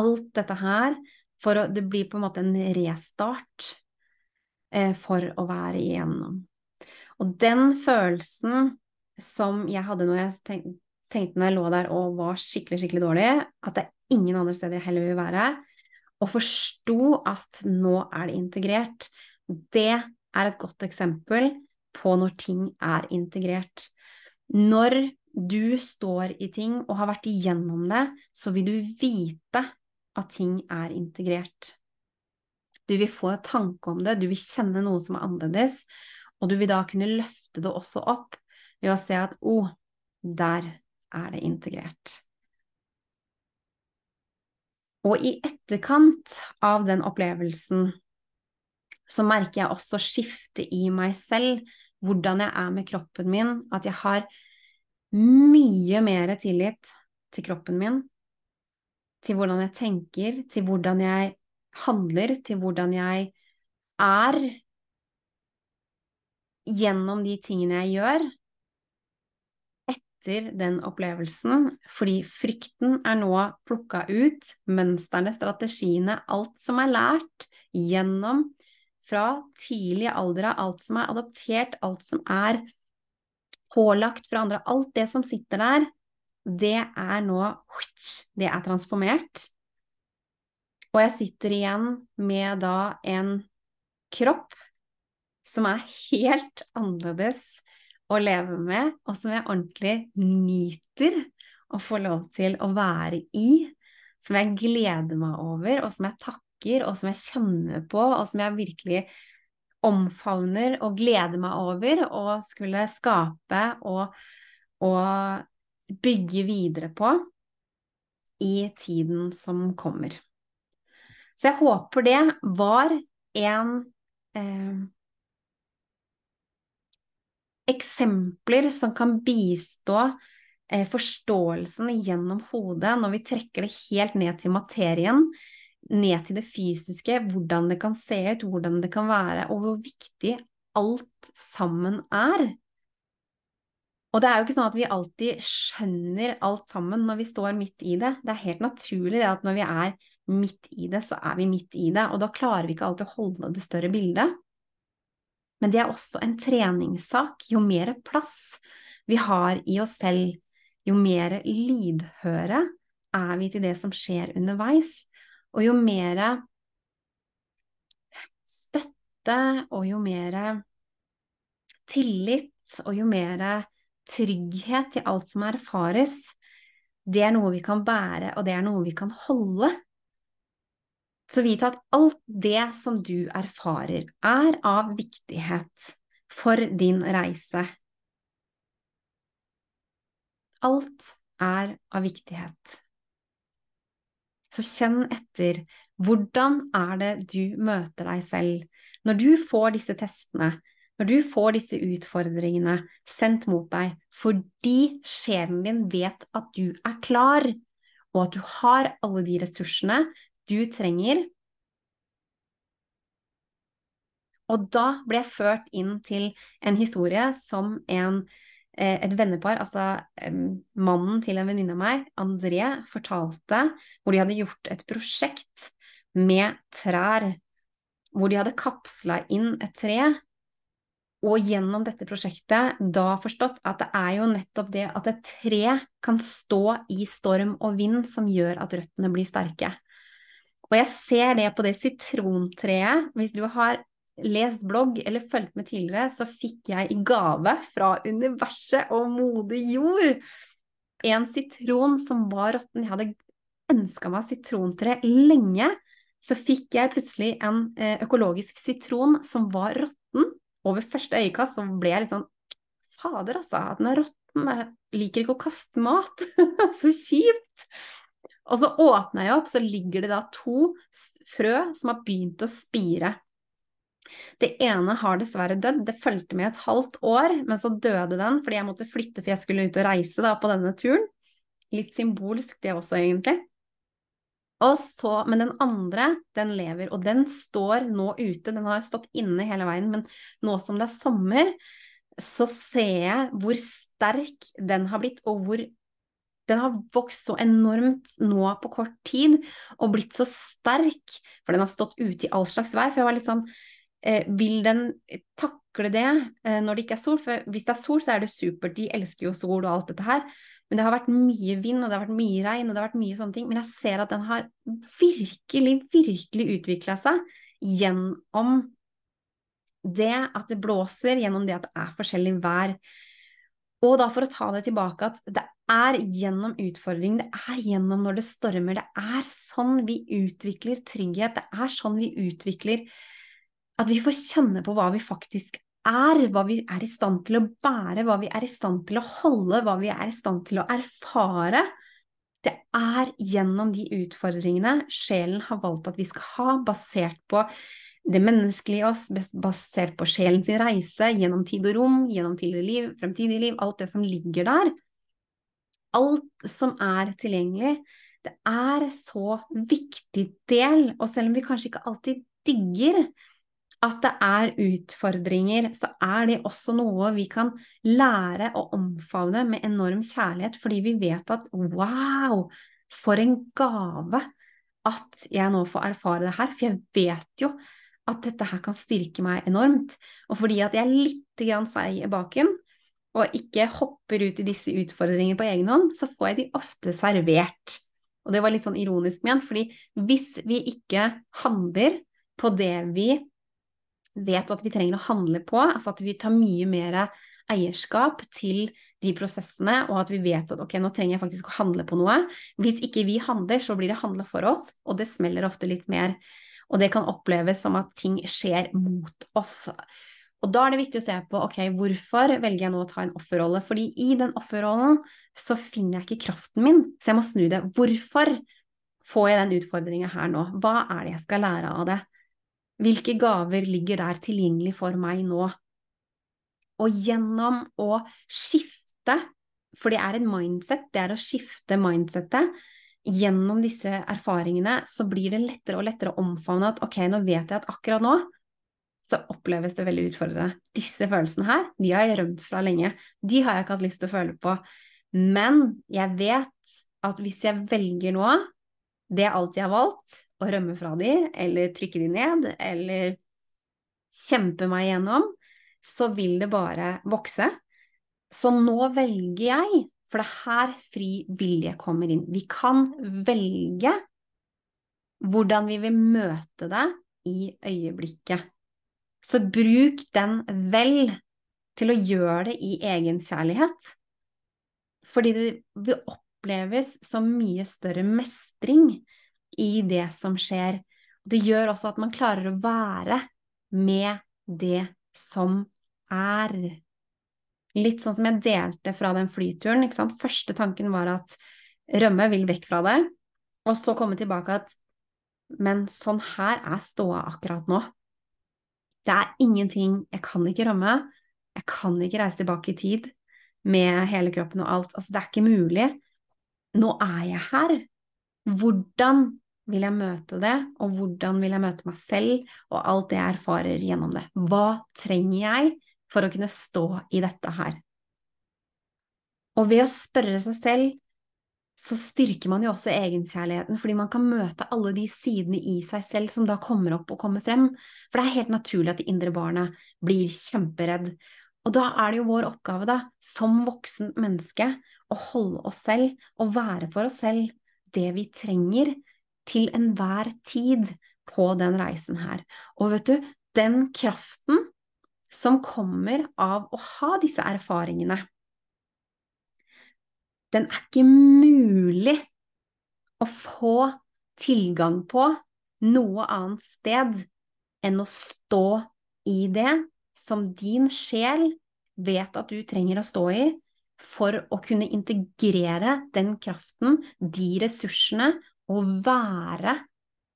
alt dette her, for å, det blir på en måte en restart eh, for å være igjennom. Og den følelsen som jeg hadde når jeg tenkte, tenkte når jeg lå der og var skikkelig, skikkelig dårlig, at det er ingen andre steder jeg heller vil være, og forsto at nå er det integrert, det er et godt eksempel på når ting er integrert. Når du står i ting og har vært igjennom det, så vil du vite at ting er integrert. Du vil få en tanke om det, du vil kjenne noe som er annerledes, og du vil da kunne løfte det også opp ved å se at å, oh, der er det integrert. Og i etterkant av den opplevelsen så merker jeg også skifte i meg selv, hvordan jeg er med kroppen min, at jeg har mye mer tillit til kroppen min, til hvordan jeg tenker, til hvordan jeg handler, til hvordan jeg er gjennom de tingene jeg gjør, etter den opplevelsen, fordi frykten er nå plukka ut, mønstrene, strategiene, alt som er lært gjennom fra tidlig alder av, alt som er adoptert, alt som er pålagt fra andre, alt det som sitter der, det er nå Det er transformert. Og jeg sitter igjen med da en kropp som er helt annerledes å leve med, og som jeg ordentlig nyter å få lov til å være i. Som jeg gleder meg over, og som jeg takker, og som jeg kjenner på, og som jeg virkelig omfavner og gleder meg over å skulle skape og, og bygge videre på i tiden som kommer. Så jeg håper det var en eh, eksempler som kan bistå eh, forståelsen gjennom hodet når vi trekker det helt ned til materien, ned til det fysiske, hvordan det kan se ut, hvordan det kan være, og hvor viktig alt sammen er. Og det er jo ikke sånn at vi alltid skjønner alt sammen når vi står midt i det. Det er helt naturlig det at når vi er midt i det, så er vi midt i det, og da klarer vi ikke alltid å holde det større bildet. Men det er også en treningssak. Jo mer plass vi har i oss selv, jo mer lydhøre er vi til det som skjer underveis, og jo mer støtte og jo mer tillit og jo mer trygghet til alt som erfares, det er noe vi kan bære, og det er noe vi kan holde. Så vit at alt det som du erfarer, er av viktighet for din reise. Alt er av viktighet. Så kjenn etter. Hvordan er det du møter deg selv? Når du får disse testene, når du får disse utfordringene sendt mot deg fordi sjelen din vet at du er klar, og at du har alle de ressursene du trenger. Og da ble jeg ført inn til en historie som en eh, et vennepar, altså mannen til en venninne av meg, André, fortalte hvor de hadde gjort et prosjekt med trær. Hvor de hadde kapsla inn et tre og gjennom dette prosjektet da forstått at det er jo nettopp det at et tre kan stå i storm og vind som gjør at røttene blir sterke. Og jeg ser det på det sitrontreet. Hvis du har lest blogg eller fulgt med tidligere, så fikk jeg i gave fra universet og modig jord en sitron som var råtten. Jeg hadde ønska meg sitrontre lenge. Så fikk jeg plutselig en eh, økologisk sitron som var råtten og ved første øyekast så ble jeg litt sånn Fader, altså, den er råtten. Jeg liker ikke å kaste mat. så kjipt. Og så åpner jeg opp, så ligger det da to frø som har begynt å spire. Det ene har dessverre dødd, det fulgte med et halvt år, men så døde den fordi jeg måtte flytte for jeg skulle ut og reise da på denne turen. Litt symbolsk det også, egentlig. Så, men den andre, den lever, og den står nå ute. Den har stått inne hele veien, men nå som det er sommer, så ser jeg hvor sterk den har blitt, og hvor den har vokst så enormt nå på kort tid, og blitt så sterk, for den har stått ute i all slags vær. For jeg var litt sånn eh, Vil den takle det eh, når det ikke er sol? For hvis det er sol, så er det supert. De elsker jo sol og alt dette her. Men det har vært mye vind, og det har vært mye regn, og det har vært mye sånne ting. Men jeg ser at den har virkelig, virkelig utvikla seg gjennom det at det blåser, gjennom det at det er forskjellig vær. Og da for å ta det tilbake at det er gjennom utfordring, det er gjennom når det stormer, det er sånn vi utvikler trygghet, det er sånn vi utvikler at vi får kjenne på hva vi faktisk er, hva vi er i stand til å bære, hva vi er i stand til å holde, hva vi er i stand til å erfare. Det er gjennom de utfordringene sjelen har valgt at vi skal ha, basert på det menneskelige i oss, basert på sjelens reise gjennom tid og rom, gjennom tidligere liv, fremtidig liv, alt det som ligger der. Alt som er tilgjengelig. Det er så viktig del, og selv om vi kanskje ikke alltid digger at det er utfordringer, så er det også noe vi kan lære å omfavne med enorm kjærlighet, fordi vi vet at wow, for en gave at jeg nå får erfare det her, for jeg vet jo at dette her kan styrke meg enormt. Og fordi at jeg er litt grann seig i baken, og ikke hopper ut i disse utfordringene på egen hånd, så får jeg de ofte servert. Og det var litt sånn ironisk ment, fordi hvis vi ikke handler på det vi vet at vi trenger å handle på, altså at vi tar mye mer eierskap til de prosessene, og at vi vet at ok, nå trenger jeg faktisk å handle på noe. Hvis ikke vi handler, så blir det handla for oss, og det smeller ofte litt mer. Og det kan oppleves som at ting skjer mot oss. Og da er det viktig å se på ok, hvorfor velger jeg nå å ta en offerrolle? Fordi i den offerrollen så finner jeg ikke kraften min, så jeg må snu det. Hvorfor får jeg den utfordringa her nå? Hva er det jeg skal lære av det? Hvilke gaver ligger der tilgjengelig for meg nå? Og gjennom å skifte, for det er en mindset, det er å skifte mindsettet, gjennom disse erfaringene, så blir det lettere og lettere å omfavne at ok, nå vet jeg at akkurat nå så oppleves det veldig utfordrende. Disse følelsene her, de har jeg rømt fra lenge. De har jeg ikke hatt lyst til å føle på. Men jeg vet at hvis jeg velger nå det alt jeg har valgt, å rømme fra de, eller trykke de ned, eller kjempe meg igjennom, så vil det bare vokse. Så nå velger jeg, for det er her fri vilje kommer inn. Vi kan velge hvordan vi vil møte det i øyeblikket. Så bruk den vel til å gjøre det i egenkjærlighet. Fordi det vil oppleves som mye større mestring i det som skjer. Det gjør også at man klarer å være med det som er. Litt sånn som jeg delte fra den flyturen. Første tanken var at rømme vil vekk fra det, og så komme tilbake at men sånn her er ståa akkurat nå. Det er ingenting Jeg kan ikke rømme. Jeg kan ikke reise tilbake i tid med hele kroppen og alt. Altså, det er ikke mulig. Nå er jeg her. Hvordan vil jeg møte det, og hvordan vil jeg møte meg selv, og alt det jeg erfarer gjennom det? Hva trenger jeg for å kunne stå i dette her? Og ved å spørre seg selv, så styrker man jo også egenkjærligheten, fordi man kan møte alle de sidene i seg selv som da kommer opp og kommer frem. For det er helt naturlig at det indre barnet blir kjemperedd. Og da er det jo vår oppgave, da, som voksen menneske, å holde oss selv og være for oss selv det vi trenger til enhver tid på den reisen her. Og vet du, den kraften som kommer av å ha disse erfaringene, den er ikke mulig å få tilgang på noe annet sted enn å stå i det som din sjel vet at du trenger å stå i for å kunne integrere den kraften, de ressursene, og være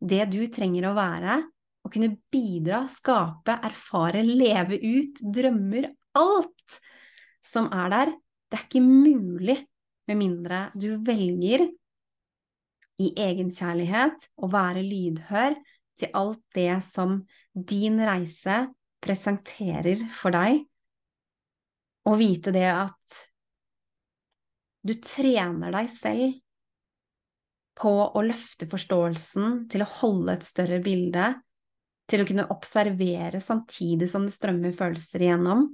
det du trenger å være, å kunne bidra, skape, erfare, leve ut drømmer, alt som er der. Det er ikke mulig med mindre du velger i egenkjærlighet å være lydhør til alt det som din reise presenterer for deg, og vite det at du trener deg selv på å løfte forståelsen, til å holde et større bilde, til å kunne observere samtidig som det strømmer følelser igjennom.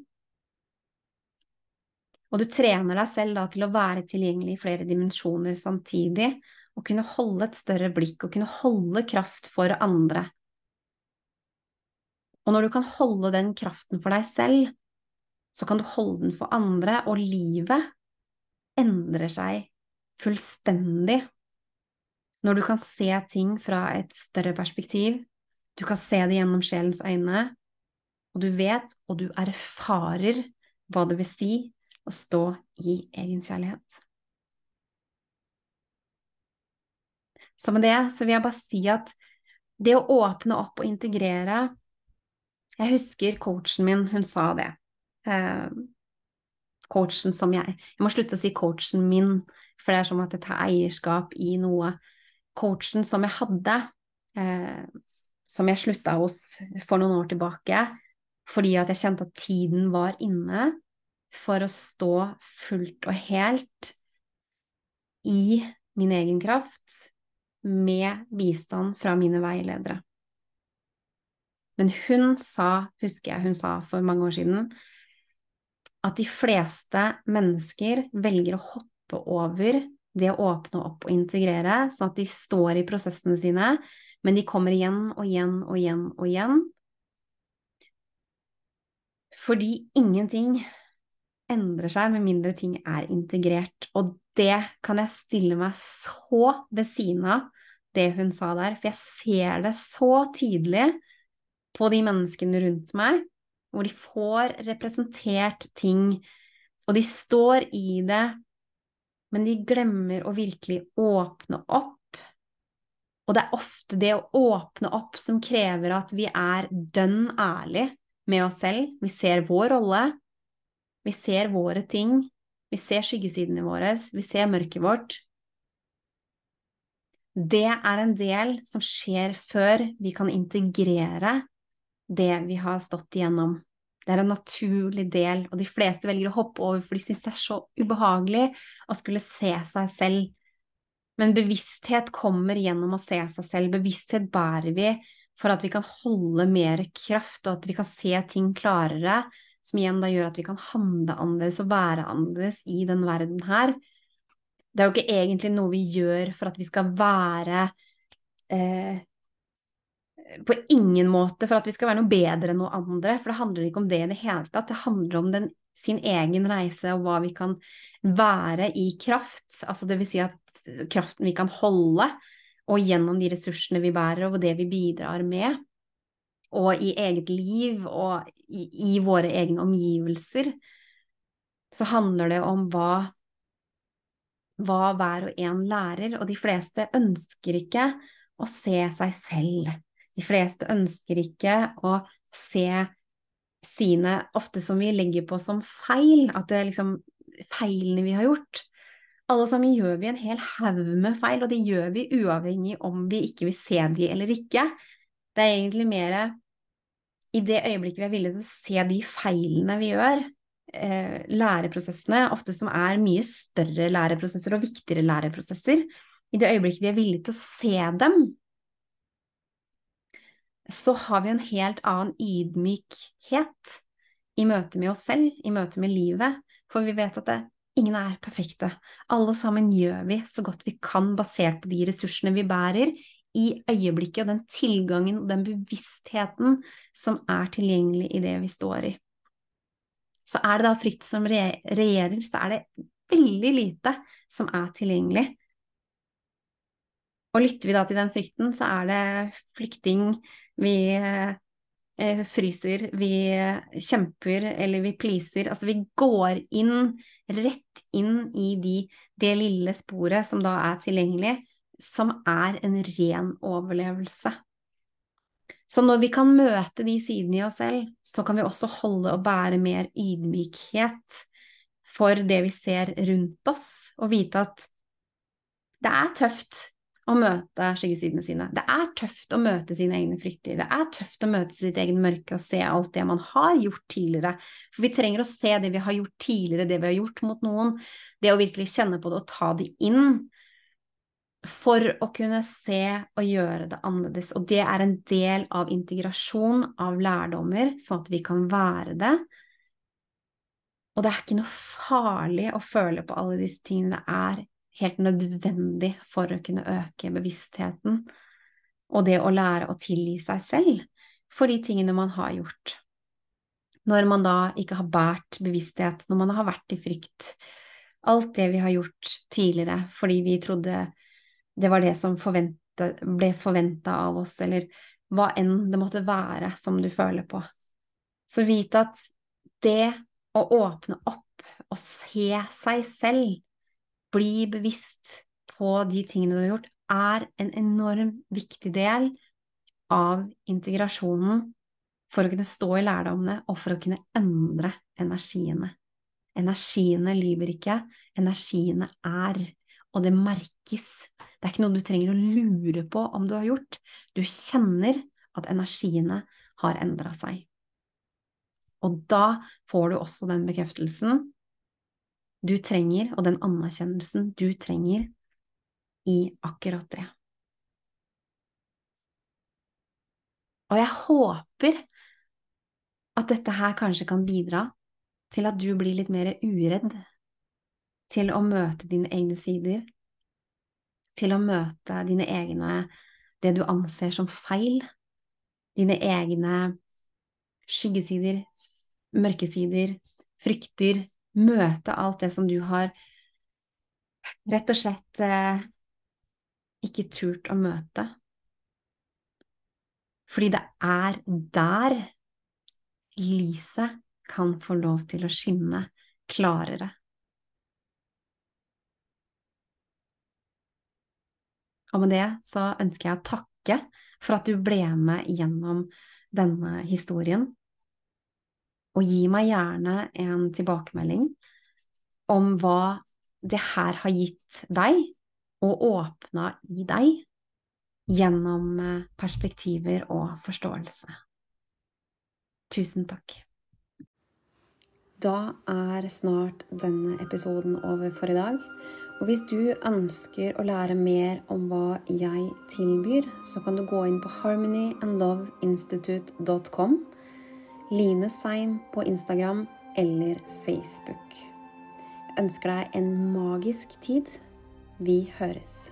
Og du trener deg selv da til å være tilgjengelig i flere dimensjoner samtidig, og kunne holde et større blikk og kunne holde kraft for andre. Og når du kan holde den kraften for deg selv, så kan du holde den for andre, og livet endrer seg fullstendig når du kan se ting fra et større perspektiv, du kan se det gjennom sjelens øyne, og du vet og du erfarer hva det vil si å stå i egenkjærlighet. Så med det så vil jeg bare si at det å åpne opp og integrere Jeg husker coachen min, hun sa det. Eh, coachen som jeg Jeg må slutte å si coachen min, for det er som at jeg tar eierskap i noe. Coachen som jeg hadde, eh, som jeg slutta hos for noen år tilbake, fordi at jeg kjente at tiden var inne for å stå fullt og helt i min egen kraft med bistand fra mine veiledere. Men hun sa, husker jeg hun sa for mange år siden, at de fleste mennesker velger å hoppe over det å åpne opp og integrere, sånn at de står i prosessene sine, men de kommer igjen og igjen og igjen og igjen. Fordi ingenting endrer seg med mindre ting er integrert. Og det kan jeg stille meg så ved siden av det hun sa der, for jeg ser det så tydelig på de menneskene rundt meg, hvor de får representert ting, og de står i det, men de glemmer å virkelig åpne opp. Og det er ofte det å åpne opp som krever at vi er dønn ærlig med oss selv. Vi ser vår rolle, vi ser våre ting, vi ser skyggesidene våre, vi ser mørket vårt. Det er en del som skjer før vi kan integrere det vi har stått igjennom. Det er en naturlig del, og de fleste velger å hoppe over for de syns det er så ubehagelig å skulle se seg selv. Men bevissthet kommer gjennom å se seg selv. Bevissthet bærer vi for at vi kan holde mer kraft, og at vi kan se ting klarere, som igjen da gjør at vi kan handle annerledes og være annerledes i den verden her. Det er jo ikke egentlig noe vi gjør for at vi skal være eh, På ingen måte for at vi skal være noe bedre enn noe andre, for det handler ikke om det i det hele tatt. Det handler om den, sin egen reise og hva vi kan være i kraft. Altså det vil si at kraften vi kan holde, og gjennom de ressursene vi bærer, og det vi bidrar med og i eget liv og i, i, våre egne omgivelser, så handler det om hva, hva hver og en lærer, og de fleste ønsker ikke å se seg selv. De fleste ønsker ikke å se sine, ofte som vi legger på som feil, at det er liksom feilene vi har gjort. Alle sammen gjør vi en hel haug med feil, og det gjør vi uavhengig om vi ikke vil se de eller ikke. Det er egentlig mer i det øyeblikket vi er villige til å se de feilene vi gjør, eh, læreprosessene, ofte som er mye større læreprosesser og viktigere læreprosesser, i det øyeblikket vi er villige til å se dem, så har vi en helt annen ydmykhet i møte med oss selv, i møte med livet, for vi vet at det, ingen er perfekte. Alle sammen gjør vi så godt vi kan, basert på de ressursene vi bærer, i øyeblikket, og den tilgangen og den bevisstheten som er tilgjengelig i det vi står i. Så er det da frykt som regjerer, så er det veldig lite som er tilgjengelig. Og lytter vi da til den frykten, så er det flykting, vi eh, fryser, vi kjemper eller vi pleaser. Altså vi går inn, rett inn i de, det lille sporet som da er tilgjengelig, som er en ren overlevelse. Så når vi kan møte de sidene i oss selv, så kan vi også holde og bære mer ydmykhet for det vi ser rundt oss, og vite at det er tøft å møte skyggesidene sine. Det er tøft å møte sine egne frykter. Det er tøft å møte sitt egen mørke og se alt det man har gjort tidligere. For vi trenger å se det vi har gjort tidligere, det vi har gjort mot noen. Det å virkelig kjenne på det og ta det inn. For å kunne se og gjøre det annerledes. Og det er en del av integrasjon av lærdommer, sånn at vi kan være det. Og det er ikke noe farlig å føle på alle disse tingene. Det er helt nødvendig for å kunne øke bevisstheten, og det å lære å tilgi seg selv for de tingene man har gjort. Når man da ikke har båret bevissthet, når man har vært i frykt. Alt det vi har gjort tidligere fordi vi trodde det var det som forvente, ble forventa av oss, eller hva enn det måtte være som du føler på. Så vit at det å åpne opp og se seg selv bli bevisst på de tingene du har gjort, er en enorm viktig del av integrasjonen for å kunne stå i lærdommene og for å kunne endre energiene. Energiene lyver ikke, energiene er, og det merkes. Det er ikke noe du trenger å lure på om du har gjort, du kjenner at energiene har endra seg. Og da får du også den bekreftelsen du trenger, og den anerkjennelsen du trenger i akkurat det. Og jeg håper at dette her kanskje kan bidra til at du blir litt mer uredd til å møte dine egne sider, til å møte dine egne det du anser som feil, dine egne skyggesider, mørkesider, frykter, møte alt det som du har rett og slett eh, ikke turt å møte. Fordi det er der lyset kan få lov til å skinne klarere. Og med det så ønsker jeg å takke for at du ble med gjennom denne historien og gi meg gjerne en tilbakemelding om hva det her har gitt deg, og åpna i deg, gjennom eh, perspektiver og forståelse. Tusen takk. Da er snart denne episoden over for i dag. Og hvis du ønsker å lære mer om hva jeg tilbyr, så kan du gå inn på harmonyandloveinstitute.com Line Seim på Instagram eller Facebook. Jeg ønsker deg en magisk tid. Vi høres.